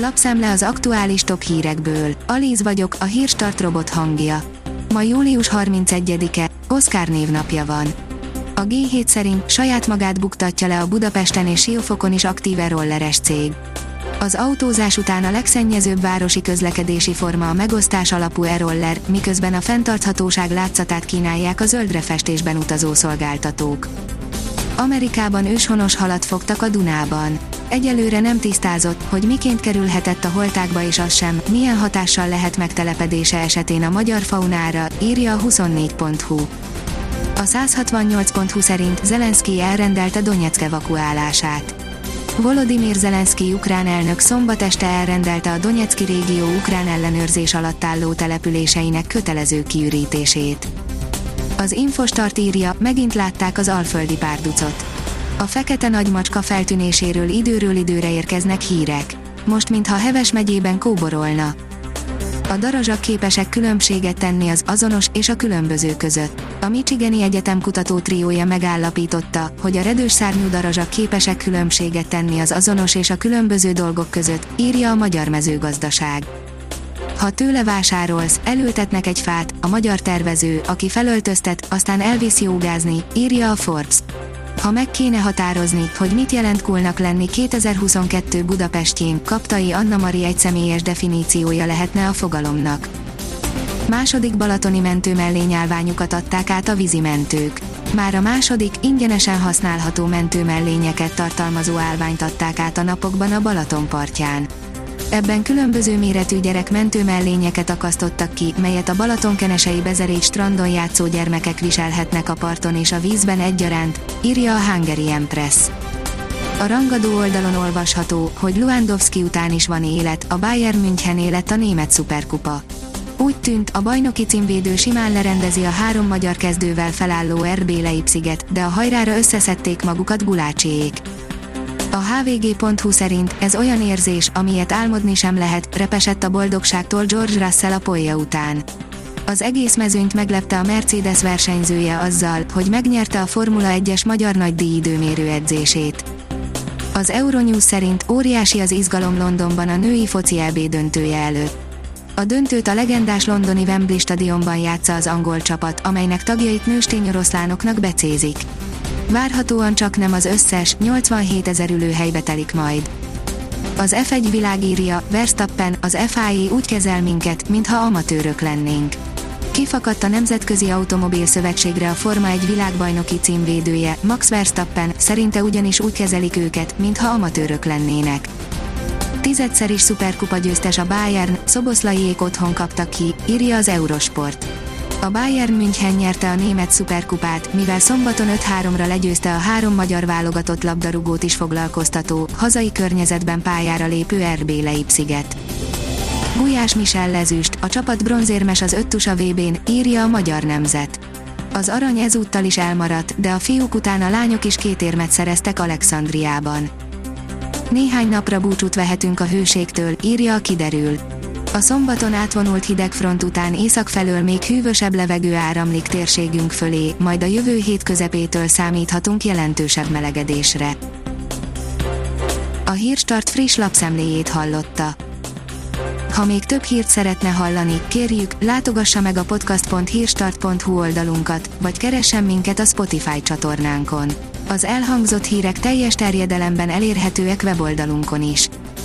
Lapszemle az aktuális top hírekből. Alíz vagyok, a hírstart robot hangja. Ma július 31-e, Oszkár névnapja van. A G7 szerint saját magát buktatja le a Budapesten és Siófokon is aktíve rolleres cég. Az autózás után a legszennyezőbb városi közlekedési forma a megosztás alapú e-roller, miközben a fenntarthatóság látszatát kínálják a zöldre festésben utazó szolgáltatók. Amerikában őshonos halat fogtak a Dunában. Egyelőre nem tisztázott, hogy miként kerülhetett a holtákba és az sem, milyen hatással lehet megtelepedése esetén a magyar faunára, írja a 24.hu. A 168.hu szerint Zelenszky elrendelte Donetsk evakuálását. Volodymyr Zelenszky ukrán elnök szombat este elrendelte a Donetszki régió ukrán ellenőrzés alatt álló településeinek kötelező kiürítését. Az Infostart írja, megint látták az alföldi párducot. A fekete nagymacska feltűnéséről időről időre érkeznek hírek. Most mintha Heves megyében kóborolna. A darazsak képesek különbséget tenni az azonos és a különböző között. A Michigani Egyetem kutató triója megállapította, hogy a redős szárnyú darazsak képesek különbséget tenni az azonos és a különböző dolgok között, írja a Magyar Mezőgazdaság. Ha tőle vásárolsz, elültetnek egy fát, a magyar tervező, aki felöltöztet, aztán elvisz jogázni, írja a Forbes. Ha meg kéne határozni, hogy mit jelent kulnak lenni 2022 Budapestjén, Kaptai Anna Mari egyszemélyes definíciója lehetne a fogalomnak. Második balatoni mentőmellényállványukat adták át a vízimentők. Már a második, ingyenesen használható mentőmellényeket tartalmazó állványt adták át a napokban a Balaton partján. Ebben különböző méretű gyerek mentőmellényeket akasztottak ki, melyet a Balatonkenesei Bezerék strandon játszó gyermekek viselhetnek a parton és a vízben egyaránt, írja a Hungary Empress. A rangadó oldalon olvasható, hogy Luandowski után is van élet, a Bayern München élet a német szuperkupa. Úgy tűnt, a bajnoki címvédő simán lerendezi a három magyar kezdővel felálló RB Leipziget, de a hajrára összeszedték magukat Gulácsiék. A hvg.hu szerint ez olyan érzés, amilyet álmodni sem lehet, repesett a boldogságtól George Russell a polja után. Az egész mezőnyt meglepte a Mercedes versenyzője azzal, hogy megnyerte a Formula 1-es magyar nagydíj időmérő edzését. Az Euronews szerint óriási az izgalom Londonban a női foci EB döntője előtt. A döntőt a legendás londoni Wembley stadionban játsza az angol csapat, amelynek tagjait nőstény oroszlánoknak becézik. Várhatóan csak nem az összes, 87 ezer ülőhelybe telik majd. Az F1 világírja, Verstappen, az FIA úgy kezel minket, mintha amatőrök lennénk. Kifakadt a Nemzetközi Automobil Szövetségre a Forma 1 világbajnoki címvédője, Max Verstappen, szerinte ugyanis úgy kezelik őket, mintha amatőrök lennének. Tizedszer is szuperkupa győztes a Bayern, Szoboszlaiék otthon kaptak ki, írja az Eurosport. A Bayern München nyerte a német szuperkupát, mivel szombaton 5-3-ra legyőzte a három magyar válogatott labdarúgót is foglalkoztató, hazai környezetben pályára lépő RB Leipziget. Gulyás Michel lezüst, a csapat bronzérmes az öttusa VB-n, írja a Magyar Nemzet. Az arany ezúttal is elmaradt, de a fiúk után a lányok is két érmet szereztek Alexandriában. Néhány napra búcsút vehetünk a hőségtől, írja a kiderül. A szombaton átvonult hidegfront után észak felől még hűvösebb levegő áramlik térségünk fölé, majd a jövő hét közepétől számíthatunk jelentősebb melegedésre. A Hírstart friss lapszemléjét hallotta. Ha még több hírt szeretne hallani, kérjük, látogassa meg a podcast.hírstart.hu oldalunkat, vagy keressen minket a Spotify csatornánkon. Az elhangzott hírek teljes terjedelemben elérhetőek weboldalunkon is.